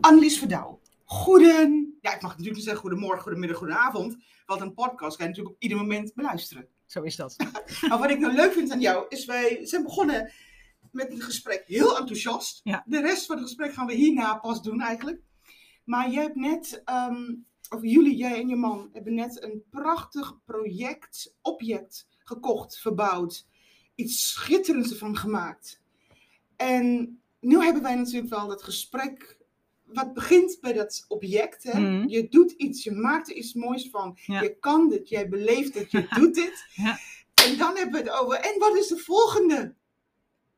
Annelies Verdouw. Goeden, ja, ik mag natuurlijk niet zeggen goedemorgen, goedemiddag, goedenavond. Want een podcast kan je natuurlijk op ieder moment beluisteren. Zo is dat. maar wat ik nou leuk vind aan jou, is wij zijn begonnen met een gesprek heel enthousiast. Ja. De rest van het gesprek gaan we hierna pas doen eigenlijk. Maar jij hebt net, ehm, of jullie, jij en je man, hebben net een prachtig project, object gekocht, verbouwd. Iets schitterends ervan gemaakt. En nu hebben wij natuurlijk wel dat gesprek. Wat begint bij dat object. Hè? Mhm. Je doet iets, je maakt er iets moois van. Ja. Je kan dit, jij beleeft het, je doet dit. Ja. En dan hebben we het over. En wat is de volgende?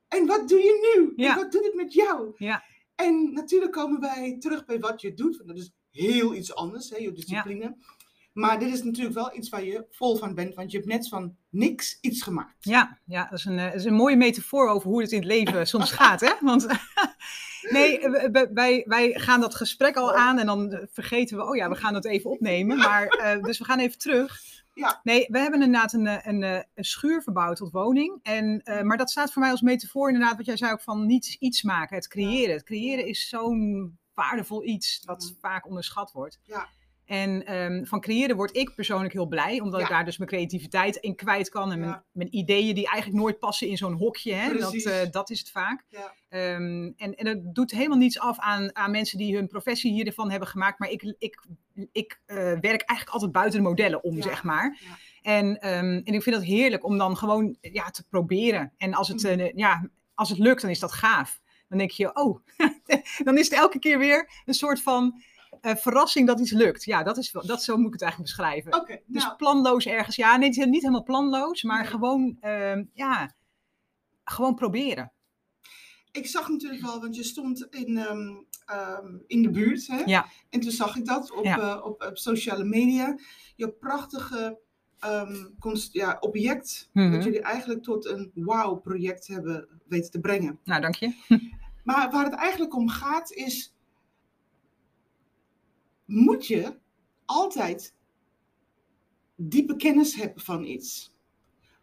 En wat doe je nu? Ja. En wat doet het met jou? Ja. En natuurlijk komen wij terug bij wat je doet. Want dat is heel iets anders, hè, je discipline. Maar dit is natuurlijk wel iets waar je vol van bent. Want je hebt net van niks iets gemaakt. Ja, ja dat, is een, eh, dat is een mooie metafoor over hoe het in het leven soms gaat. Hè? Want nee, eh, wij- wij, gaan dat gesprek al aan en dan vergeten we, oh ja, we gaan dat even opnemen. Maar, eh, dus we gaan even terug. Ja. Nee, we hebben inderdaad een, eh, een, een schuur verbouwd tot woning. En, maar dat staat voor mij als metafoor inderdaad, wat jij zei ook van niet iets maken, het creëren. Het creëren is zo'n waardevol iets wat Mhm. vaak onderschat wordt. Ja. En ehm, van creëren word ik persoonlijk heel blij, omdat ik daar dus mijn creativiteit in kwijt kan. En mijn, Ja. mijn ideeën die eigenlijk nooit passen in zo'n hokje. Hè? Dat, eh, dat is het vaak. Ja. Ehm, en, en het doet helemaal niets af aan, aan mensen die hun professie hiervan hebben gemaakt. Maar ik, ik, ik eh, werk eigenlijk altijd buiten de modellen om, zeg maar. En, ehm, en ik vind het heerlijk om dan gewoon ja, te proberen. En als het, Mhm. eh, ja, als het lukt, dan is dat gaaf. Dan denk je, oh, dan is het elke keer weer een soort van eh, verrassing dat iets lukt. Ja, dat is, dat, zo moet ik het eigenlijk beschrijven. Oké, Dus nou, planloos ergens. Ja, nee, het is niet helemaal planloos, maar Nee. gewoon, ehm, ja, gewoon proberen. ik zag natuurlijk wel, want je stond in, ehm, ehm, in de buurt. Hè? Ja. En toen zag ik dat op, Ja. eh, op, op sociale media. Je prachtige const- ja, object. Mhm. Dat jullie eigenlijk tot een wauw-project hebben weten te brengen. Nou, dank je. Maar waar het eigenlijk om gaat is. Moet je altijd diepe kennis hebben van iets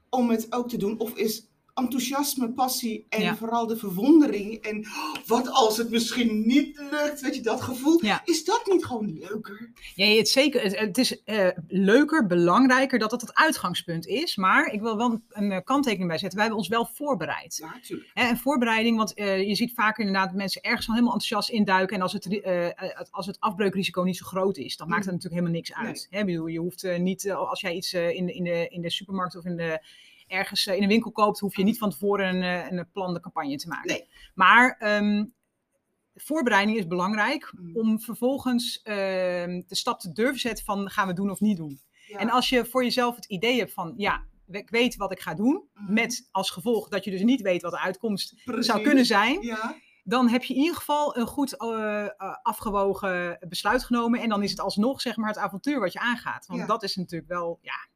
om het ook te doen? Of is enthousiasme, passie en Ja. vooral de verwondering en oh, wat als het misschien niet lukt, weet je, dat gevoel, Ja. is dat niet gewoon leuker? Ja, het, zeker, het, het is eh, leuker, belangrijker dat dat het uitgangspunt is. Maar ik wil wel een, een eh, kanttekening bij zetten. Wij hebben ons wel voorbereid. Ja, natuurlijk. Hè, en voorbereiding, want eh, je ziet vaak inderdaad dat mensen ergens al helemaal enthousiast induiken. En als het, als het afbreukrisico niet zo groot is, dan maakt het natuurlijk helemaal niks uit. Hè, bedoel, je hoeft niet, als jij iets in, in, de, in de supermarkt of in de, ergens eh, in een winkel koopt, hoef je niet van tevoren een, eh, een plan de campagne te maken. Nee. Maar ehm, voorbereiding is belangrijk Mm. om vervolgens ehm, de stap te durven zetten van gaan we doen of niet doen. Ja. En als je voor jezelf het idee hebt van ja, ik weet wat ik ga doen, Mhm. met als gevolg dat je dus niet weet wat de uitkomst Precies. zou kunnen zijn, Ja, dan heb je in ieder geval een goed eh, afgewogen besluit genomen. En dan is het alsnog zeg maar het avontuur wat je aangaat. Want Ja. dat is natuurlijk wel, ja,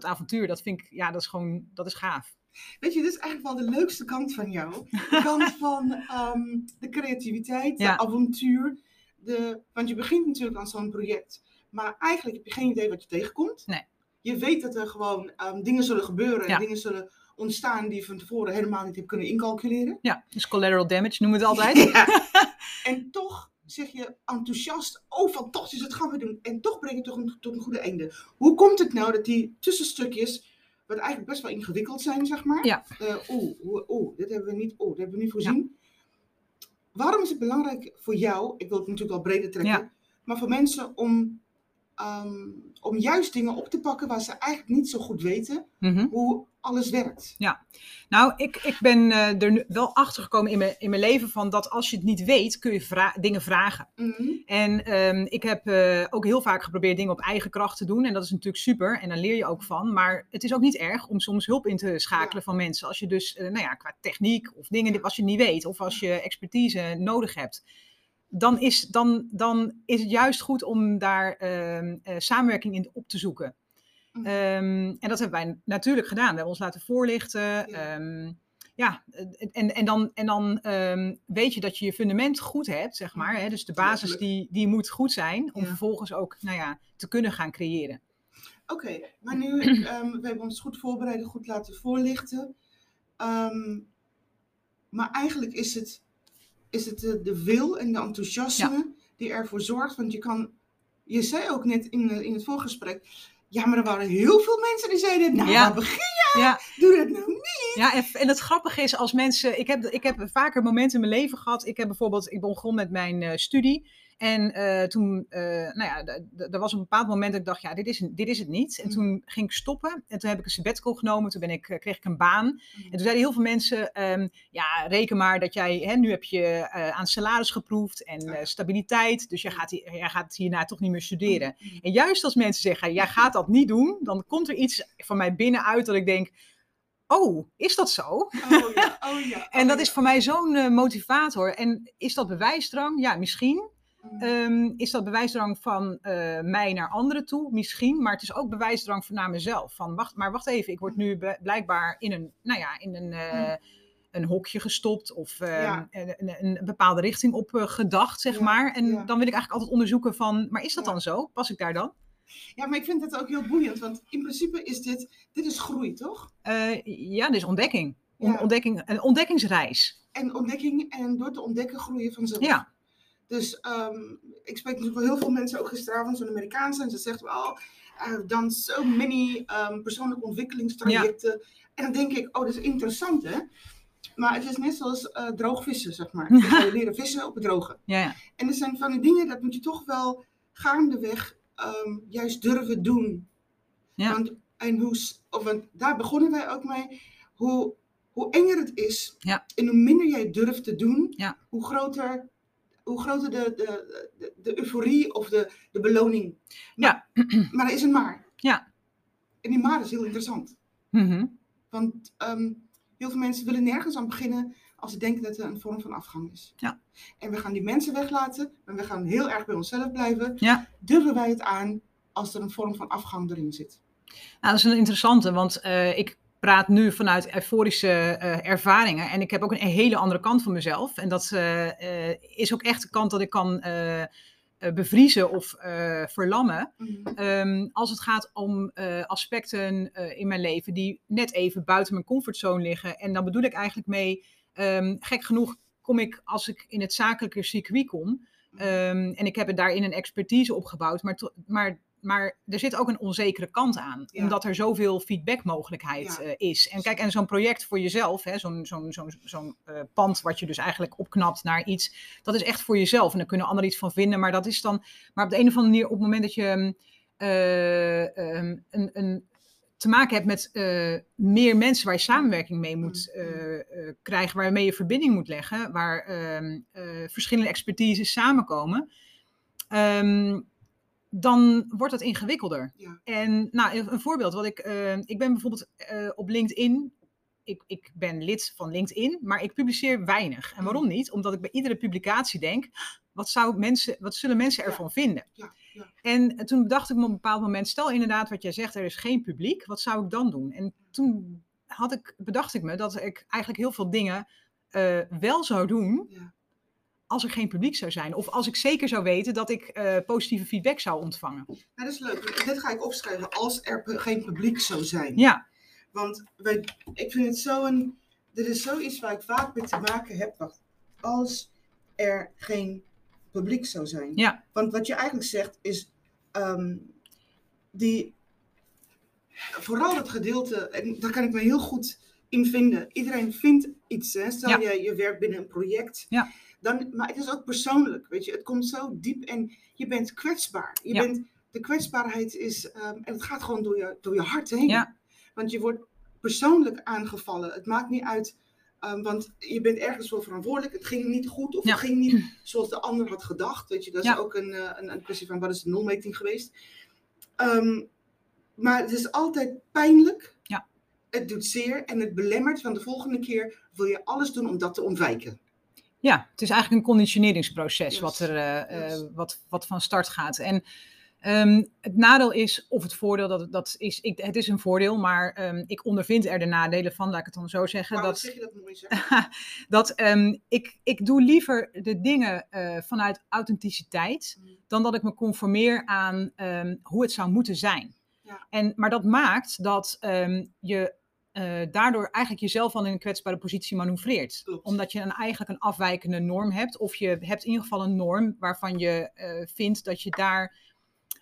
dat avontuur, dat vind ik, ja, dat is gewoon, dat is gaaf. Weet je, dit is eigenlijk wel de leukste kant van jou. De kant van ehm, de creativiteit, Ja. de avontuur. De, want je begint natuurlijk aan zo'n project. Maar eigenlijk heb je geen idee wat je tegenkomt. Nee. Je weet dat er gewoon ehm, dingen zullen gebeuren. En Ja. dingen zullen ontstaan die je van tevoren helemaal niet hebt kunnen incalculeren. Ja, dus collateral damage noemen we het altijd. Ja. En toch zeg je enthousiast, oh fantastisch, dat gaan we doen. En toch breng je het toch een, tot een goede einde. Hoe komt het nou dat die tussenstukjes, wat eigenlijk best wel ingewikkeld zijn, zeg maar. Ja. eh, Oeh, oeh, oeh, dit hebben we niet, oeh, dit hebben we niet voorzien. Waarom is het belangrijk voor jou, ik wil het natuurlijk wel breder trekken, Ja. maar voor mensen om, ehm, om juist dingen op te pakken waar ze eigenlijk niet zo goed weten Mhm. hoe alles werkt? Nou, ik, ik ben eh, er wel achter gekomen in mijn, in mijn leven van dat als je het niet weet, kun je vra- dingen vragen. Mhm. En ehm, ik heb eh, ook heel vaak geprobeerd dingen op eigen kracht te doen. En dat is natuurlijk super. En daar leer je ook van. Maar het is ook niet erg om soms hulp in te schakelen van mensen. Als je dus, eh, nou ja, qua techniek of dingen als je het niet weet. Of als je expertise nodig hebt. Dan is, dan, dan is het juist goed om daar ehm, eh, samenwerking in op te zoeken. Mhm. Ehm, en dat hebben wij natuurlijk gedaan. We hebben ons laten voorlichten. Ja. Ehm, ja, en, en dan, en dan weet je dat je je fundament goed hebt, zeg maar. Hè? Dus de basis die, die moet goed zijn om Ja. vervolgens ook nou ja, te kunnen gaan creëren. Oké, maar nu, ehm, we hebben ons goed voorbereid, goed laten voorlichten. Maar eigenlijk is het is het de, de wil en de enthousiasme die ervoor zorgt. Want je kan, je zei ook net in, eh, in het voorgesprek, ja, maar er waren heel veel mensen die zeiden, nou, Ja. waar begin je? Ja. Doe dat nou niet. Ja, en, en het grappige is als mensen. Ik heb, ik heb vaker momenten in mijn leven gehad. Ik heb bijvoorbeeld. Ik begon met mijn eh, studie. En eh, toen, eh, nou ja, er was een bepaald moment dat ik dacht, ja, dit is, dit is het niet. En Mhm. toen ging ik stoppen. En toen heb ik een sabbatical genomen. Toen ben ik, eh, kreeg ik een baan. En toen zeiden heel veel mensen, ehm, ja, reken maar dat jij, hè, nu heb je aan salaris geproefd en stabiliteit. Dus jij gaat, hier- jij gaat hierna toch niet meer studeren. Mhm. En juist als mensen zeggen, jij gaat dat niet doen, dan komt er iets van mij binnenuit dat ik denk, oh, is dat zo? Oh ja, oh ja. En oh dat ja. is voor mij zo'n motivator. En is dat bewijsdrang? Ja, misschien. Mhm. Ehm, is dat bewijsdrang van eh, mij naar anderen toe? Misschien. Maar het is ook bewijsdrang van naar mezelf. Van, wacht, maar wacht even, ik word nu be- blijkbaar in een, nou ja, in een, eh, een hokje gestopt. Of eh, Ja. een, een, een bepaalde richting op eh, gedacht, zeg Ja, maar. En ja. dan wil ik eigenlijk altijd onderzoeken van, maar is dat dan zo? Pas ik daar dan? Ja, maar ik vind het ook heel boeiend, want in principe is dit, dit is groei, toch? Ja, dit is ontdekking. Ontdekking. Een ontdekkingsreis. En ontdekking, en door te ontdekken groeien vanzelf. Ja. Dus ehm, ik spreek natuurlijk wel heel veel mensen, ook gisteravond, zo'n Amerikaanse, en ze zegt wel, I've done so many um, persoonlijke ontwikkelingstrajecten. En dan denk ik, oh, dat is interessant, hè? Maar het is net zoals eh droogvissen, zeg maar. Je leren vissen op het droge. Ja, ja. En er zijn van die dingen, dat moet je toch wel gaandeweg ehm, juist durven doen. Ja. Want, en hoe, of, want daar begonnen wij ook mee. Hoe, hoe enger het is Ja. en hoe minder jij durft te doen, hoe groter, hoe groter de, de, de, de euforie of de, de beloning. Ja. Maar, maar er is een maar. Ja. En die maar is heel interessant. Mhm. Want ehm, heel veel mensen willen nergens aan beginnen als ze denken dat het een vorm van afgang is. Ja. En we gaan die mensen weglaten, maar we gaan heel erg bij onszelf blijven. Ja. Durven wij het aan als er een vorm van afgang erin zit? Nou, dat is een interessante, want eh, ik praat nu vanuit euforische eh, ervaringen. En ik heb ook een hele andere kant van mezelf. En dat eh, eh, is ook echt de kant dat ik kan bevriezen of verlammen. Ehm, als het gaat om aspecten in mijn leven die net even buiten mijn comfortzone liggen. En dan bedoel ik eigenlijk mee, ehm, gek genoeg kom ik als ik in het zakelijke circuit kom. ehm, en ik heb daarin een expertise opgebouwd. Maar, maar, maar er zit ook een onzekere kant aan. Ja. Omdat er zoveel feedbackmogelijkheid Ja. eh, is. En kijk, en zo'n project voor jezelf, zo'n zo'n zo'n zo'n eh, pand wat je dus eigenlijk opknapt naar iets. Dat is echt voor jezelf. En daar kunnen anderen iets van vinden. Maar dat is dan. Maar op de een of andere manier, op het moment dat je mm, eh, ehm, een, een, te maken hebt met meer mensen waar je samenwerking mee moet Mm, eh, krijgen, waarmee je verbinding moet leggen, waar ehm, eh, verschillende expertises samenkomen, ehm, dan wordt het ingewikkelder. Ja. En nou, een, voorbeeld, wat ik, eh, ik ben bijvoorbeeld eh, op LinkedIn. Ik, ik ben lid van LinkedIn, maar ik publiceer weinig. En waarom niet? Omdat ik bij iedere publicatie denk: wat, zou mensen, wat zullen mensen Ja. ervan vinden? Ja, ja. En toen dacht ik me op een bepaald moment, stel inderdaad wat jij zegt, er is geen publiek, wat zou ik dan doen? En toen had ik, bedacht ik me dat ik eigenlijk heel veel dingen eh, wel zou doen. Als er geen publiek zou zijn. Of als ik zeker zou weten dat ik eh, positieve feedback zou ontvangen. Dat is leuk. Dit ga ik opschrijven als er geen publiek zou zijn. Ja, Want wij, ik vind het zo een. Dit is zoiets waar ik vaak mee te maken heb. Wacht. Als er geen publiek zou zijn. Ja. Want wat je eigenlijk zegt is. ehm, die. Vooral het gedeelte. En daar kan ik me heel goed in vinden. Iedereen vindt iets. Hè? Stel Ja. je werkt binnen een project. Ja. Dan, maar het is ook persoonlijk. Weet je, het komt zo diep en je bent kwetsbaar. Je Ja. bent, de kwetsbaarheid is. ehm, en het gaat gewoon door je, door je hart heen. Ja. Want je wordt persoonlijk aangevallen. Het maakt niet uit, ehm, want je bent ergens voor verantwoordelijk. Het ging niet goed of Ja. het ging niet zoals de ander had gedacht. Weet je, dat is ook een, eh, een, een kwestie van wat is de nulmeting geweest. Ehm, maar het is altijd pijnlijk. Ja. Het doet zeer en het belemmert. Van de volgende keer wil je alles doen om dat te ontwijken. Ja, het is eigenlijk een conditioneringsproces Yes. wat, er, eh, eh, Yes. wat, wat van start gaat. En ehm, het nadeel is, of het voordeel, dat, dat is, ik, het is een voordeel, maar ehm, ik ondervind er de nadelen van, laat ik het dan zo zeggen. Wauw, dat, zeg je dat mooi zeg. dat ehm, ik, ik doe liever de dingen eh, vanuit authenticiteit Mm. dan dat ik me conformeer aan hoe het zou moeten zijn. Ja. En, maar dat maakt dat je eh, daardoor eigenlijk jezelf al in een kwetsbare positie manoeuvreert. Klopt. Omdat je een, eigenlijk een afwijkende norm hebt. Of je hebt in ieder geval een norm waarvan je eh, vindt dat je daar.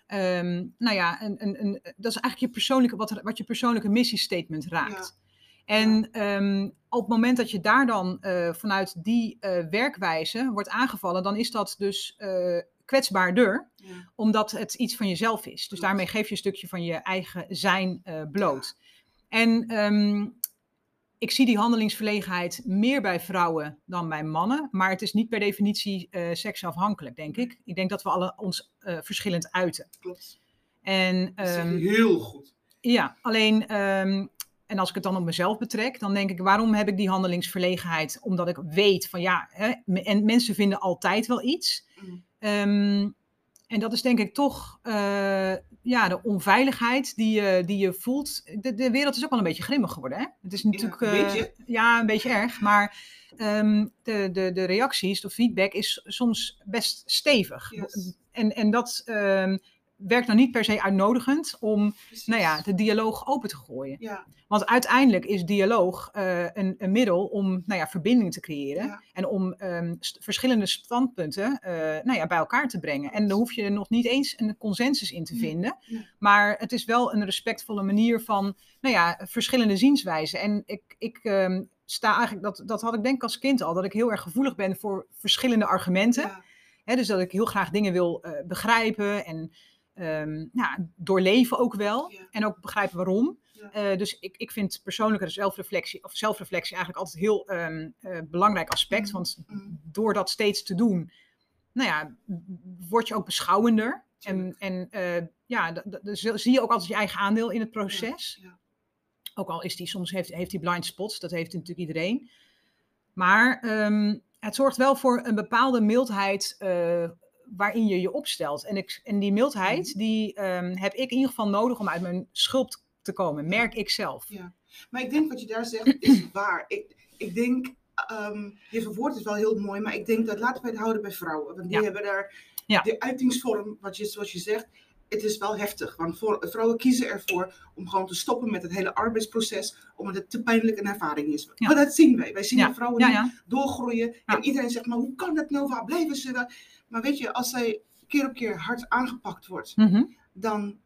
ehm, nou ja, een, een, een, dat is eigenlijk je persoonlijke, wat, wat je persoonlijke missiestatement raakt. En ehm, op het moment dat je daar dan eh, vanuit die werkwijze wordt aangevallen, dan is dat dus kwetsbaarder, Ja. omdat het iets van jezelf is. Dus daarmee geef je een stukje van je eigen zijn bloot. En ehm, ik zie die handelingsverlegenheid meer bij vrouwen dan bij mannen, maar het is niet per definitie eh seksafhankelijk, denk ik. Ik denk dat we alle ons eh, verschillend uiten. Klopt. En ehm, heel goed. ja, alleen, ehm, en als ik het dan op mezelf betrek, dan denk ik, waarom heb ik die handelingsverlegenheid? Omdat ik weet van ja, hè, en mensen vinden altijd wel iets. Mm. Ehm, en dat is denk ik toch eh, ja, de onveiligheid die je, die je voelt. De, de wereld is ook wel een beetje grimmig geworden. Hè? Het is natuurlijk een eh, beetje. ja, een beetje erg, maar ehm, de, de, de reacties, de feedback is soms best stevig. Yes. En, en dat ehm, werkt dan niet per se uitnodigend om Precies. nou ja, de dialoog open te gooien. Ja, Want uiteindelijk is dialoog eh, een, een middel om nou ja, verbinding te creëren. Ja. En om ehm, st- verschillende standpunten eh, nou ja, bij elkaar te brengen. En daar hoef je nog niet eens een consensus in te vinden. Maar het is wel een respectvolle manier van nou ja, verschillende zienswijzen. En ik, ik ehm, sta eigenlijk, dat, dat had ik denk ik als kind al, dat ik heel erg gevoelig ben voor verschillende argumenten. dus dat ik heel graag dingen wil eh, begrijpen en ehm, nou, doorleven ook wel. Ja. En ook begrijpen waarom. Ja. Eh, dus ik, ik vind persoonlijke zelfreflectie, of zelfreflectie eigenlijk altijd een heel ehm, eh, belangrijk aspect. Mhm. Want Mm. door dat steeds te doen, nou ja, word je ook beschouwender. En, en eh, ja, dus zie je ook altijd je eigen aandeel in het proces. ja. Ook al is die soms heeft, heeft die blind spots, dat heeft natuurlijk iedereen. Maar ehm, het zorgt wel voor een bepaalde mildheid eh, waarin je je opstelt. En, ik, en die mildheid, Mhm. die ehm, heb ik in ieder geval nodig om uit mijn schulp te komen, merk ik zelf. Ja. Maar ik denk wat je daar zegt is waar. Ik, ik denk, ehm, je verwoordt het wel heel mooi, maar ik denk dat laten we het houden bij vrouwen. Want die Ja. hebben daar Ja. de uitingsvorm, wat je, zoals je zegt, het is wel heftig. Want voor, vrouwen kiezen ervoor om gewoon te stoppen met het hele arbeidsproces, omdat het te pijnlijk een ervaring is. Ja. Maar dat zien wij. Wij zien Ja, de vrouwen Ja, nu ja. doorgroeien. En iedereen zegt, maar hoe kan dat nou? Waar blijven ze? dan? Maar weet je, als zij keer op keer hard aangepakt wordt, Mhm. dan,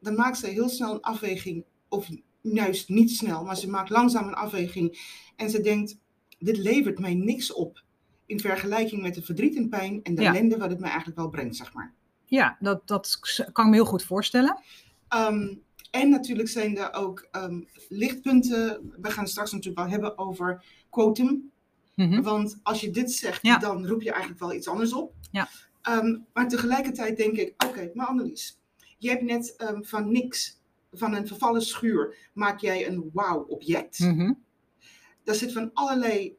dan maakt ze heel snel een afweging. Of juist niet snel, maar ze maakt langzaam een afweging. En ze denkt, dit levert mij niks op. In vergelijking met de verdriet en pijn en de ellende wat het mij eigenlijk wel brengt, zeg maar. Ja dat, dat kan ik me heel goed voorstellen. Ehm, en natuurlijk zijn er ook ehm, lichtpunten. We gaan straks natuurlijk wel hebben over quotum. Mhm. Want als je dit zegt, Ja. dan roep je eigenlijk wel iets anders op. Ja. Ehm, maar tegelijkertijd denk ik, oké, maar Annelies, je hebt net van niks, van een vervallen schuur, maak jij een wauw-object. Mhm. Daar zit van allerlei,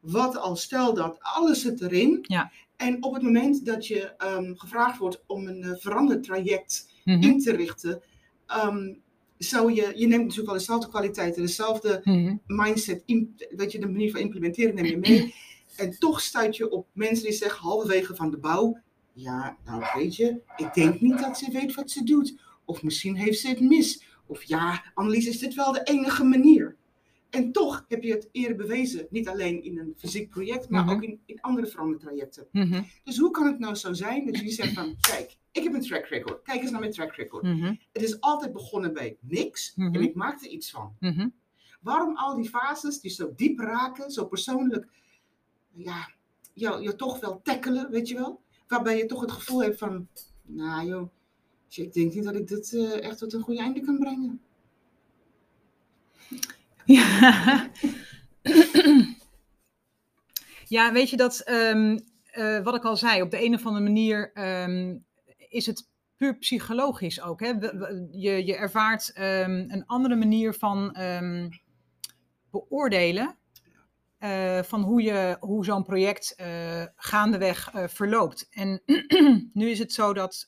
wat al, stel dat, alles zit erin. Ja. En op het moment dat je ehm, gevraagd wordt om een eh, veranderd traject Mhm. in te richten, ehm, zou je, je neemt natuurlijk wel dezelfde kwaliteiten, dezelfde Mhm. mindset, weet je, de manier van implementeren neem je mee. En toch stuit je op mensen die zeggen halverwege van de bouw, ja, nou weet je, ik denk niet dat ze weet wat ze doet. Of misschien heeft ze het mis. Of ja, Annelies, is dit wel de enige manier? En toch heb je het eerder bewezen, niet alleen in een fysiek project, maar Mhm. ook in, in andere verandertrajecten. Mhm. Dus hoe kan het nou zo zijn dat jullie zeggen van, kijk, ik heb een track record. Kijk eens naar mijn track record. Mhm. Het is altijd begonnen bij niks Mhm. en ik maak er iets van. Waarom al die fases die zo diep raken, zo persoonlijk, ja, jou, jou toch wel tackelen, weet je wel? Waarbij je toch het gevoel hebt van, nou joh, ik denk niet dat ik dit eh, echt tot een goede einde kan brengen. Ja. ja, weet je dat, ehm, eh, wat ik al zei, op de een of andere manier ehm, is het puur psychologisch ook. Hè? Je, je ervaart ehm, een andere manier van beoordelen. eh, van hoe, je, hoe zo'n project eh, gaandeweg verloopt. En nu is het zo dat.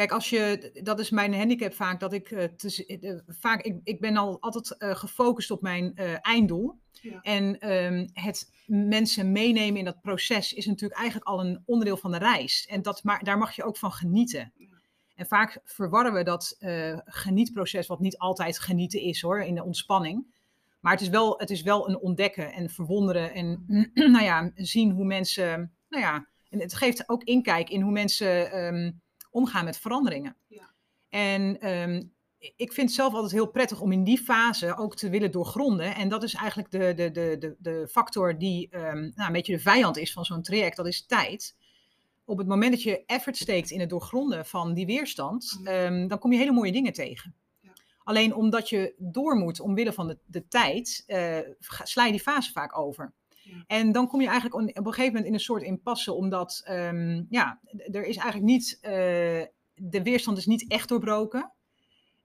Ehm, Kijk, als je, dat is mijn handicap vaak, dat ik, eh, eh, vaak, ik, ik ben al altijd eh, gefocust op mijn einddoel. Ja. En ehm, het mensen meenemen in dat proces is natuurlijk eigenlijk al een onderdeel van de reis. En dat, maar daar mag je ook van genieten. Ja. En vaak verwarren we dat genietproces, wat niet altijd genieten is hoor, in de ontspanning. Maar het is wel, het is wel een ontdekken en verwonderen en nou ja, zien hoe mensen, nou ja, en het geeft ook inkijk in hoe mensen um, omgaan met veranderingen. Ja. En um, ik vind het zelf altijd heel prettig om in die fase ook te willen doorgronden. En dat is eigenlijk de, de, de, de, de factor die um, nou, een beetje de vijand is van zo'n traject, dat is tijd. Op het moment dat je effort steekt in het doorgronden van die weerstand, um, dan kom je hele mooie dingen tegen. Ja. Alleen omdat je door moet omwille van de, de tijd, uh, sla je die fase vaak over. Ja. En dan kom je eigenlijk op een gegeven moment in een soort impasse, omdat um, ja, er is eigenlijk niet, uh, de weerstand is niet echt doorbroken.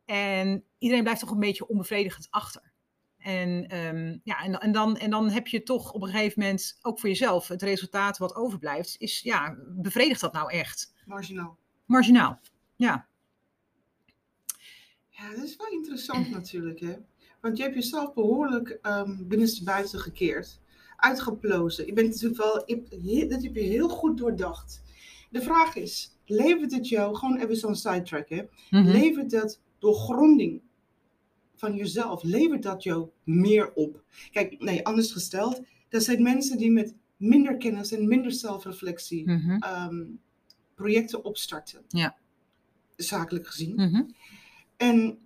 En iedereen blijft toch een beetje onbevredigend achter. En, um, ja, en, en, dan, en dan heb je toch op een gegeven moment, ook voor jezelf, het resultaat wat overblijft, is ja, bevredigt dat nou echt? Marginaal. Marginaal, ja. Ja, dat is wel interessant natuurlijk, hè? Want je hebt jezelf behoorlijk um, binnenstebuiten gekeerd, uitgeplozen. Je bent natuurlijk wel, dat heb je heel goed doordacht. De vraag is, levert het jou, gewoon even zo'n sidetrack, hè? Mm -hmm. Levert het doorgronding van jezelf, levert dat jou meer op? Kijk, nee, anders gesteld, dat zijn mensen die met minder kennis en minder zelfreflectie -hmm. um, projecten opstarten. Ja. Zakelijk gezien. -hmm. En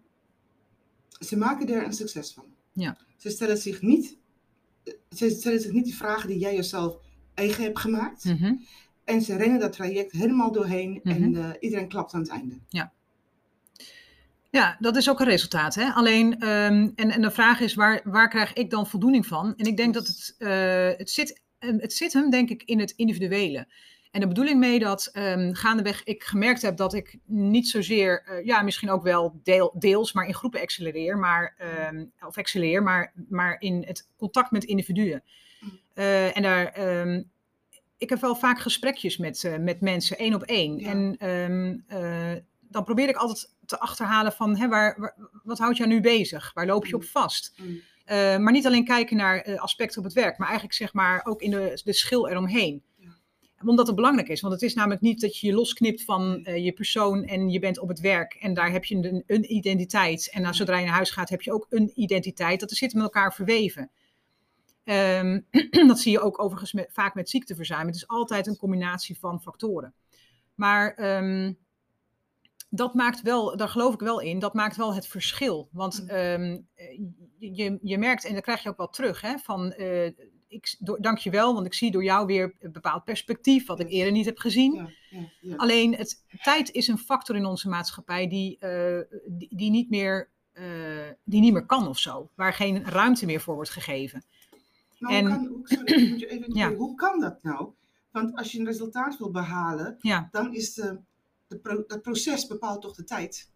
ze maken er een succes van. Ja. Ze stellen zich niet, ze stellen zich niet die vragen die jij jezelf eigen hebt gemaakt. Mm -hmm. En ze rennen dat traject helemaal doorheen en uh, iedereen klapt aan het einde. Ja. Ja, dat is ook een resultaat. Hè? Alleen, um, en, en de vraag is, waar, waar krijg ik dan voldoening van? En ik denk dat het, uh, het, zit, het zit hem, denk ik, in het individuele. En de bedoeling mee dat um, gaandeweg ik gemerkt heb dat ik niet zozeer, uh, ja, misschien ook wel deel, deels, maar in groepen accelereer, maar, um, of excelleer, maar, maar in het contact met individuen. Uh, en daar, um, ik heb wel vaak gesprekjes met, uh, met mensen, één op één. Ja. En dan probeer ik altijd te achterhalen van hè, waar, waar, wat houdt jou nu bezig? Waar loop je op mm. vast? Mm. Maar niet alleen kijken naar aspecten op het werk, maar eigenlijk zeg maar ook in de, de schil eromheen. Omdat het belangrijk is, want het is namelijk niet dat je je losknipt van uh, je persoon en je bent op het werk en daar heb je een, een identiteit. En nou, zodra je naar huis gaat heb je ook een identiteit. Dat zit met elkaar verweven. Um, dat zie je ook overigens met, vaak met ziekteverzuim. Het is altijd een combinatie van factoren. Maar um, dat maakt wel, daar geloof ik wel in, dat maakt wel het verschil. Want um, je, je merkt, en dan krijg je ook wel terug, hè, van uh, ik, je wel, want ik zie door jou weer een bepaald perspectief, wat ik eerder niet heb gezien. Ja, ja, ja. Alleen, het, tijd is een factor in onze maatschappij die, uh, die, die, niet meer, uh, die niet meer kan of zo, waar geen ruimte meer voor wordt gegeven. Nou, en, hoe, kan, hoe, sorry, moet je even, hoe kan dat nou? Want als je een resultaat wil behalen, dan is de pro dat proces bepaalt toch de tijd?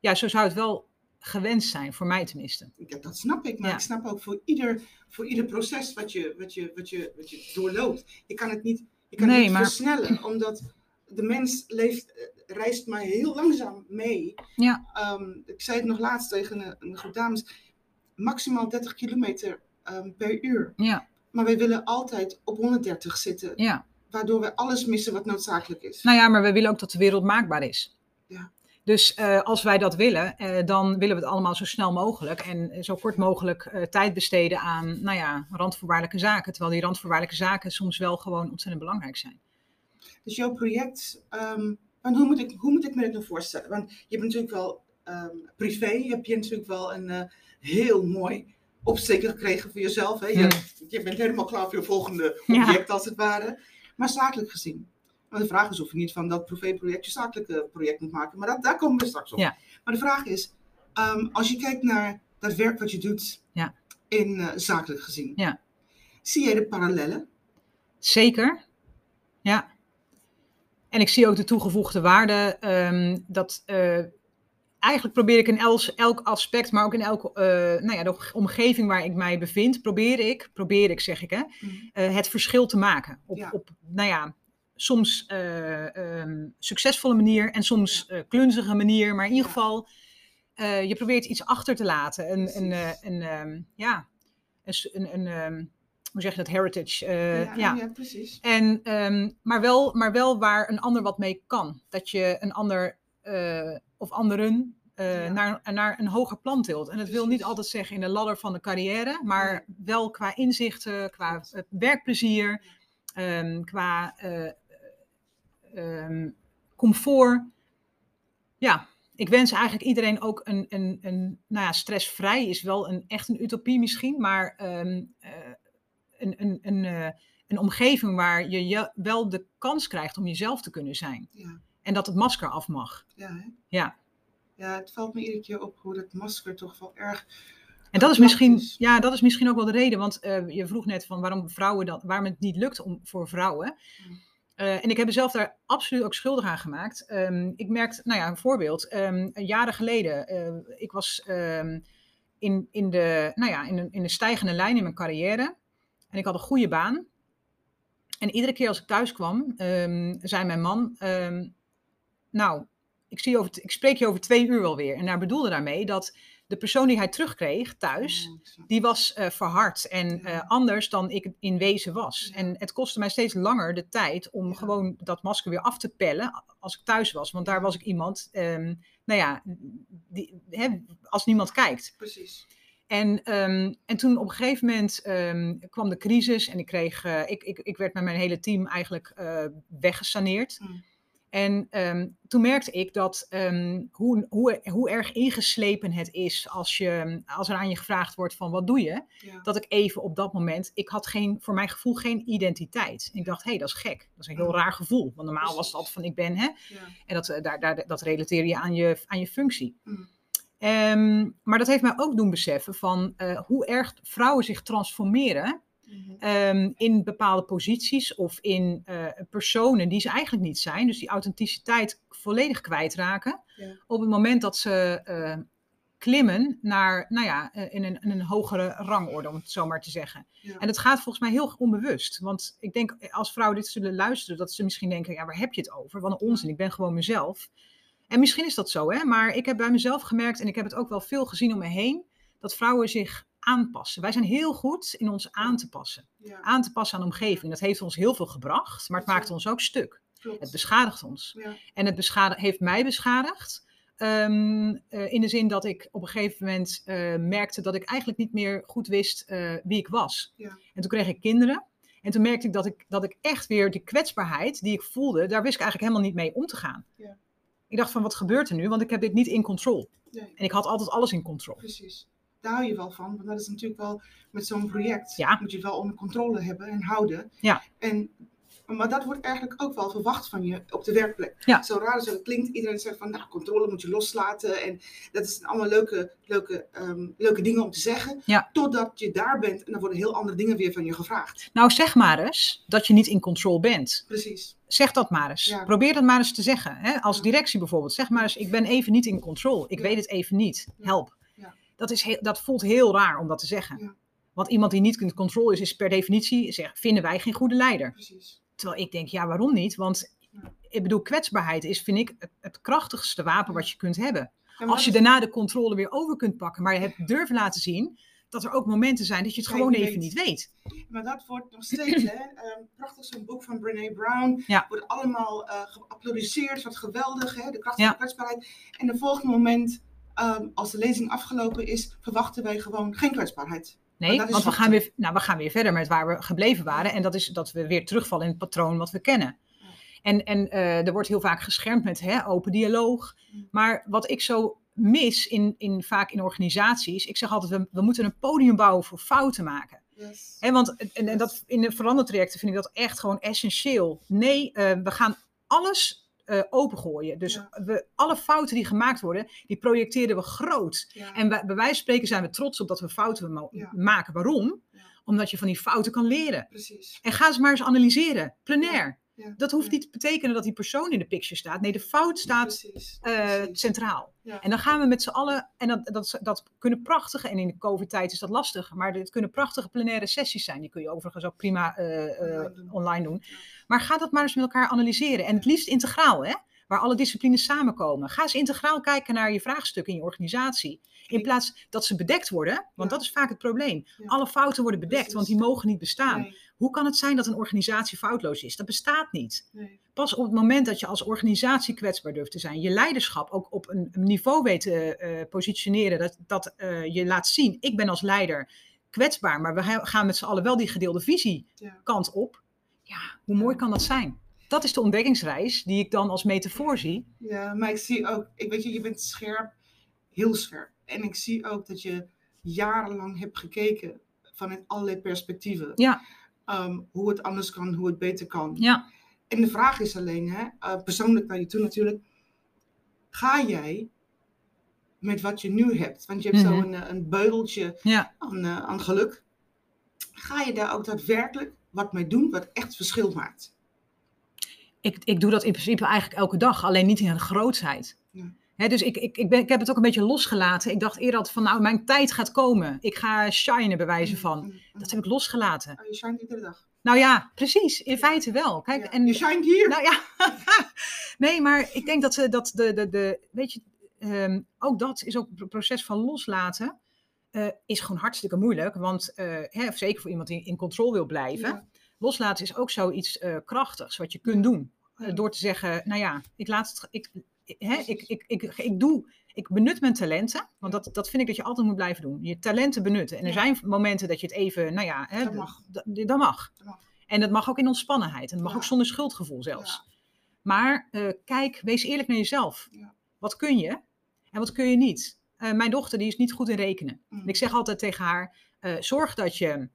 Ja, zo zou het wel gewenst zijn, voor mij tenminste. Ja, dat snap ik, maar ja. ik snap ook voor ieder, voor ieder proces wat je, wat, je, wat, je, wat je doorloopt. Je kan het niet, je kan nee, het niet maar... versnellen, omdat de mens leeft, eh, reist maar heel langzaam mee. Ja. Um, ik zei het nog laatst tegen een, een groep dames, maximaal 30 kilometer um, per uur. Ja. Maar wij willen altijd op 130 zitten. Ja waardoor we alles missen wat noodzakelijk is. Nou ja, maar we willen ook dat de wereld maakbaar is. Ja. Dus uh, als wij dat willen, uh, dan willen we het allemaal zo snel mogelijk en zo kort mogelijk uh, tijd besteden aan, nou ja, randvoorwaardelijke zaken. Terwijl die randvoorwaardelijke zaken soms wel gewoon ontzettend belangrijk zijn. Dus jouw project, um, want hoe, moet ik, hoe moet ik me dit nou voorstellen? Want je hebt natuurlijk wel um, privé, heb je natuurlijk wel een heel mooi opsteken gekregen voor jezelf. Hè? Je, hmm. je, bent helemaal klaar voor je volgende ja. als het ware maar zakelijk gezien. Maar de vraag is of je niet van dat privéproject je zakelijke project moet maken. Maar dat, daar komen we straks op. Ja. Maar de vraag is, um, als je kijkt naar dat werk wat je doet ja. in uh, zakelijk gezien. Ja. Zie jij de parallellen? Zeker, ja. En ik zie ook de toegevoegde waarde um, dat uh, eigenlijk probeer ik in elk, elk aspect, maar ook in elke uh, nou ja, de omgeving waar ik mij bevind, probeer ik, probeer ik zeg ik, hè, mm. uh, het verschil te maken. Op, ja. op nou ja, soms uh, um, succesvolle manier en soms ja. klunzige manier, maar in ieder geval, je probeert iets achter te laten. Een, een, een, um, ja, een, een, een hoe zeg je dat, heritage. eh, ja, ja. ja, precies. En, ehm, maar, wel, maar wel waar een ander wat mee kan. Dat je een ander eh, of anderen eh, Ja. naar, naar een hoger plan tilt. En dat wil niet altijd zeggen in de ladder van de carrière, maar wel qua inzichten, qua eh, werkplezier, ehm, qua eh, ehm, comfort. Ja, ik wens eigenlijk iedereen ook een, een, een nou ja, stressvrij is wel een, echt een utopie misschien, maar ehm, eh, een, een, een, eh, een omgeving waar je, je wel de kans krijgt om jezelf te kunnen zijn. Ja, En dat het masker af mag. ja, hè? Ja. Ja, het valt me iedere keer op hoe dat masker toch wel erg... En dat is, misschien, ja, dat is misschien ook wel de reden, want eh, je vroeg net van waarom vrouwen dan, waarom het niet lukt om, voor vrouwen. Mm. Eh, en ik heb mezelf daar absoluut ook schuldig aan gemaakt. Ehm, ik merkte, nou ja, een voorbeeld. Ehm, jaren geleden, eh, ik was ehm, in, in, de, nou ja, in, een, in een stijgende lijn in mijn carrière. En ik had een goede baan. En iedere keer als ik thuis kwam, zei mijn man, nou, ik, zie over, ik spreek je over twee uur wel weer. En daar bedoelde daarmee dat de persoon die hij terugkreeg thuis, Oh, die was eh, verhard en eh, anders dan ik in wezen was. En het kostte mij steeds langer de tijd om gewoon dat masker weer af te pellen als ik thuis was. Want daar was ik iemand, ehm, nou ja, die, hè, als niemand kijkt. Precies. En, ehm, en toen op een gegeven moment ehm, kwam de crisis en ik, kreeg, eh, ik, ik, ik werd met mijn hele team eigenlijk weggesaneerd. Mm. En ehm, toen merkte ik dat ehm, hoe, hoe, hoe erg ingeslepen het is als, je, als er aan je gevraagd wordt van wat doe je? Ja. Dat ik even op dat moment, ik had geen, voor mijn gevoel geen identiteit. En ik dacht, hé, hey, dat is gek. Dat is een heel Mm. raar gevoel. Want normaal was het altijd van ik ben, hè? Ja. En dat, eh, daar, daar, dat relateer je aan je, aan je functie. Mm. Ehm, maar dat heeft mij ook doen beseffen van eh, hoe erg vrouwen zich transformeren Mhm. ehm, in bepaalde posities of in eh, personen die ze eigenlijk niet zijn. Dus die authenticiteit volledig kwijtraken. Ja. Op het moment dat ze eh, klimmen naar, nou ja, eh, in een, in een hogere rangorde, om het zo maar te zeggen. Ja. En dat gaat volgens mij heel onbewust. Want ik denk, als vrouwen dit zullen luisteren, dat ze misschien denken, ja, waar heb je het over? Wat een onzin, ik ben gewoon mezelf. En misschien is dat zo, hè? maar ik heb bij mezelf gemerkt, en ik heb het ook wel veel gezien om me heen, dat vrouwen zich aanpassen. Wij zijn heel goed in ons aan te passen. Ja. Aan te passen aan de omgeving. Dat heeft ons heel veel gebracht, maar het maakt ons ook stuk. Klopt. Het beschadigt ons. Ja. En het beschadi- heeft mij beschadigd. ehm, eh, in de zin dat ik op een gegeven moment eh, merkte dat ik eigenlijk niet meer goed wist eh, wie ik was. Ja. En toen kreeg ik kinderen. En toen merkte ik dat, ik dat ik echt weer die kwetsbaarheid die ik voelde, daar wist ik eigenlijk helemaal niet mee om te gaan. Ja. Ik dacht van wat gebeurt er nu? Want ik heb dit niet in control. Nee, En ik had altijd alles in control. precies. Daar je wel van, want dat is natuurlijk wel met zo'n project. Ja. Moet je het wel onder controle hebben en houden. Ja. En, maar dat wordt eigenlijk ook wel verwacht van je op de werkplek. Ja. Zo raar als het klinkt, iedereen zegt van nou, controle moet je loslaten. En dat is allemaal leuke, leuke, ehm, leuke dingen om te zeggen. Ja. Totdat je daar bent en dan worden heel andere dingen weer van je gevraagd. Nou, zeg maar eens dat je niet in control bent. Precies. Zeg dat maar eens. Ja. Probeer dat maar eens te zeggen. Hè? Als directie bijvoorbeeld. Zeg maar eens, ik ben even niet in control. Ik weet het even niet. Help. Dat, is heel, dat voelt heel raar om dat te zeggen. Ja. Want iemand die niet in control is, is per definitie, zeg, vinden wij geen goede leider. Precies. Terwijl ik denk, ja, waarom niet? Want ik bedoel, kwetsbaarheid is, vind ik, het, het krachtigste wapen wat je kunt hebben. Als je daarna de controle weer over kunt pakken, maar je hebt durven laten zien dat er ook momenten zijn dat je het gewoon even niet weet. Maar dat wordt nog steeds, hè, ehm, prachtig zo'n boek van Brene Brown. Ja. Wordt allemaal eh geapplaudisseerd, wat geweldig, hè, de kracht Ja. van de kwetsbaarheid. En het volgende moment, ehm, als de lezing afgelopen is, verwachten wij gewoon geen kwetsbaarheid. Nee, want we gaan, weer, nou, we gaan weer verder met waar we gebleven waren. En dat is dat we weer terugvallen in het patroon wat we kennen. En, en eh, er wordt heel vaak geschermd met hè, open dialoog. Mm. Maar wat ik zo mis in, in, vaak in organisaties, ik zeg altijd, we, we moeten een podium bouwen voor fouten maken. Yes. Hè, want en, en dat, in de verandertrajecten vind ik dat echt gewoon essentieel. Nee, eh, we gaan alles eh, opengooien. Dus Ja. we, alle fouten die gemaakt worden, die projecteren we groot. Ja. En bij, bij wijze van spreken zijn we trots op dat we fouten Ja. maken. Waarom? Omdat je van die fouten kan leren. Precies. En ga ze maar eens analyseren, plenair. Ja. Dat hoeft Ja. niet te betekenen dat die persoon in de picture staat. Nee, de fout staat Precies. eh, centraal. Ja. En dan gaan we met z'n allen, en dat, dat, dat kunnen prachtige, en in de COVID-tijd is dat lastig, maar dit kunnen prachtige plenaire sessies zijn. Die kun je overigens ook prima eh, eh, Online doen. Maar ga dat maar eens met elkaar analyseren. En het liefst integraal, hè? Waar alle disciplines samenkomen. Ga eens integraal kijken naar je vraagstukken in je organisatie. In plaats dat ze bedekt worden, want Ja. dat is vaak het probleem. Ja. Alle fouten worden bedekt, Precies. want die mogen niet bestaan. Nee, Hoe kan het zijn dat een organisatie foutloos is? Dat bestaat niet. nee. Pas op het moment dat je als organisatie kwetsbaar durft te zijn, je leiderschap ook op een niveau weet te eh, positioneren, dat, dat eh, je laat zien, ik ben als leider kwetsbaar, maar we gaan met z'n allen wel die gedeelde visie Ja. kant op. Ja, hoe mooi kan dat zijn? Dat is de ontdekkingsreis die ik dan als metafoor zie. Ja, maar ik zie ook, ik weet je, je bent scherp, heel scherp. En ik zie ook dat je jarenlang hebt gekeken vanuit allerlei perspectieven. Ja. Ehm, hoe het anders kan, hoe het beter kan. Ja, En de vraag is alleen, hè, eh, persoonlijk naar je toe natuurlijk, ga jij met wat je nu hebt, want je hebt Mhm. zo een, eh, een beudeltje ja, aan, eh, aan geluk, ga je daar ook daadwerkelijk wat mee doen wat echt verschil maakt? Ik, ik doe dat in principe eigenlijk elke dag, alleen niet in een grootheid. Ja. Dus ik, ik, ik, ben, ik heb het ook een beetje losgelaten. Ik dacht eerder van, nou, mijn tijd gaat komen. Ik ga shinen, bij wijze van. Mm, mm, Dat heb ik losgelaten. oh, je shine iedere dag. Nou ja, precies. In feite wel. Kijk, Ja, en, je shine hier. nou ja. nee, maar ik denk dat, ze dat de, de, de, weet je, ehm, ook dat is ook het proces van loslaten. eh, is gewoon hartstikke moeilijk. Want eh, hè, zeker voor iemand die in controle wil blijven. Ja. Loslaten is ook zoiets eh, krachtigs wat je kunt doen. Eh, door te zeggen, nou ja, ik laat het. Ik, hè, ik, ik, ik, ik, doe. Ik benut mijn talenten. Want dat, dat vind ik dat je altijd moet blijven doen. Je talenten benutten. En er zijn momenten dat je het even, nou ja, hè, Dat mag. dat. En dat mag ook in ontspannenheid. En dat mag ook zonder schuldgevoel zelfs. Maar eh, kijk, wees eerlijk naar jezelf. Wat kun je en wat kun je niet? Eh, mijn dochter die is niet goed in rekenen. Mm. En ik zeg altijd tegen haar, zorg dat je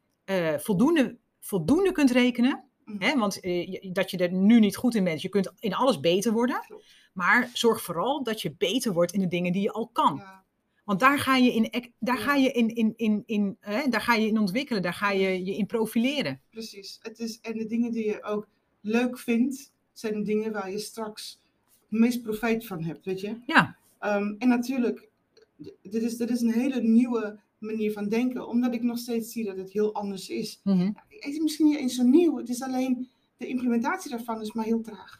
voldoende, voldoende kunt rekenen. Hè? Want eh, dat je er nu niet goed in bent. Je kunt in alles beter worden. Maar zorg vooral dat je beter wordt in de dingen die je al kan. Ja. Want daar ga je in, daar Ja. ga je in, in, in, in, hè, daar ga je in ontwikkelen. Daar ga je je in profileren. Precies. Het is, en de dingen die je ook leuk vindt, zijn de dingen waar je straks het meest profijt van hebt, weet je? Ja. Ehm, en natuurlijk, dit is, dit is een hele nieuwe manier van denken, omdat ik nog steeds zie dat het heel anders is. Mhm. Het is misschien niet eens zo nieuw, het is alleen de implementatie daarvan is maar heel traag.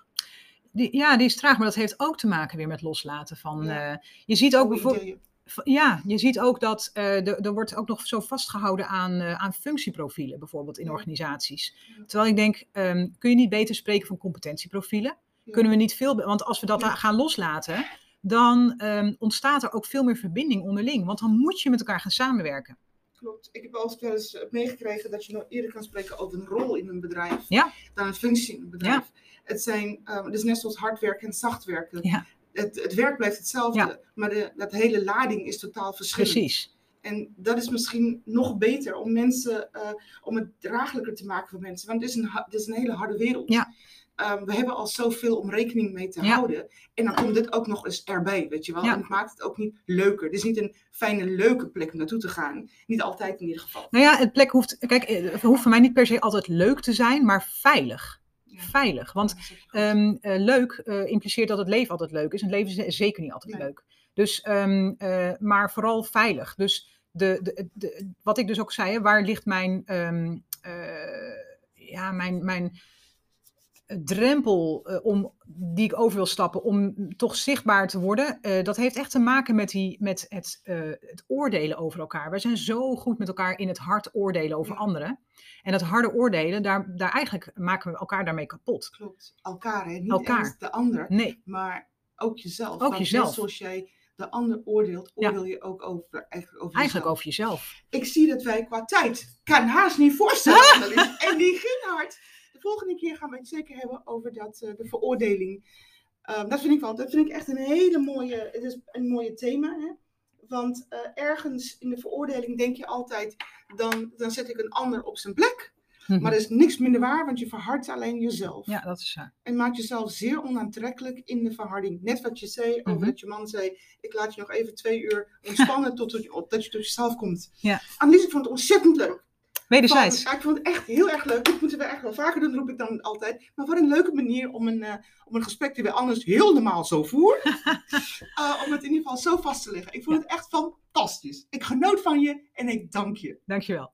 Die, ja, die is traag, maar dat heeft ook te maken weer met loslaten van. Ja. eh, je ziet ook bijvoorbeeld. Ja, je ziet ook dat eh, er er wordt ook nog zo vastgehouden aan, eh, aan functieprofielen, bijvoorbeeld in Ja. organisaties. Ja. Terwijl ik denk, ehm, kun je niet beter spreken van competentieprofielen? Kunnen we niet veel, want als we dat gaan loslaten, dan ehm, ontstaat er ook veel meer verbinding onderling. Want dan moet je met elkaar gaan samenwerken. Klopt. Ik heb altijd wel eens eh, meegekregen dat je nog eerder kan spreken over een rol in een bedrijf Ja. dan een functie in een bedrijf. Het, zijn, ehm, het is net zoals hard werken en zacht werken. Ja. Het, het werk blijft hetzelfde, maar de, dat hele lading is totaal verschillend. Precies. En dat is misschien nog beter om mensen, eh, om het draaglijker te maken voor mensen. Want het is een, het is een hele harde wereld. Ja. Ehm, we hebben al zoveel om rekening mee te Ja. houden. En dan komt dit ook nog eens erbij, weet je wel. Ja. En het maakt het ook niet leuker. Het is niet een fijne, leuke plek om naartoe te gaan. Niet altijd in ieder geval. Nou ja, het plek hoeft, kijk, eh, het hoeft voor mij niet per se altijd leuk te zijn, maar veilig. Ja. Veilig. Want. Ehm, eh, leuk eh, impliceert dat het leven altijd leuk is. En het leven is zeker niet altijd Nee. leuk. Dus, ehm, eh, maar vooral veilig. Dus de, de, de, wat ik dus ook zei, hè, waar ligt mijn, ja, mijn, mijn drempel eh, om, die ik over wil stappen om toch zichtbaar te worden? Eh, dat heeft echt te maken met, die, met het, eh, het oordelen over elkaar. Wij zijn zo goed met elkaar in het hard oordelen over Ja. anderen. En dat harde oordelen, daar, daar eigenlijk maken we elkaar daarmee kapot. Klopt. Elkaar, hè. Niet Elkaar. de ander, Nee, maar ook jezelf. Ook Want jezelf. Net zoals jij de ander oordeelt, oordeel je ook over, eigenlijk over eigenlijk jezelf. over jezelf. Ik zie dat wij qua tijd, kan haast niet voorstellen. En die ging hard. De volgende keer gaan we het zeker hebben over dat, eh, de veroordeling. Ehm, dat vind ik wel, dat vind ik echt een hele mooie, het is een mooie thema. Hè? Want eh, ergens in de veroordeling denk je altijd, dan, dan zet ik een ander op zijn plek. Maar dat is niks minder waar, want je verhardt alleen jezelf. Ja, dat is waar. En maakt jezelf zeer onaantrekkelijk in de verharding. Net wat je zei over Mhm. dat je man zei: Ik laat je nog even twee uur ontspannen tot, tot, je- dat je tot jezelf komt. Ja. Annelies, ik vond het ontzettend leuk. Wederzijds. Van, ik vond het echt heel erg leuk. Dit moeten we echt wel vaker doen, roep ik dan altijd. Maar wat een leuke manier om een, eh, om een gesprek die we anders heel normaal zo voeren. eh, om het in ieder geval zo vast te leggen. Ik vond het echt fantastisch. Ik genoot van je en ik dank je. Dankjewel.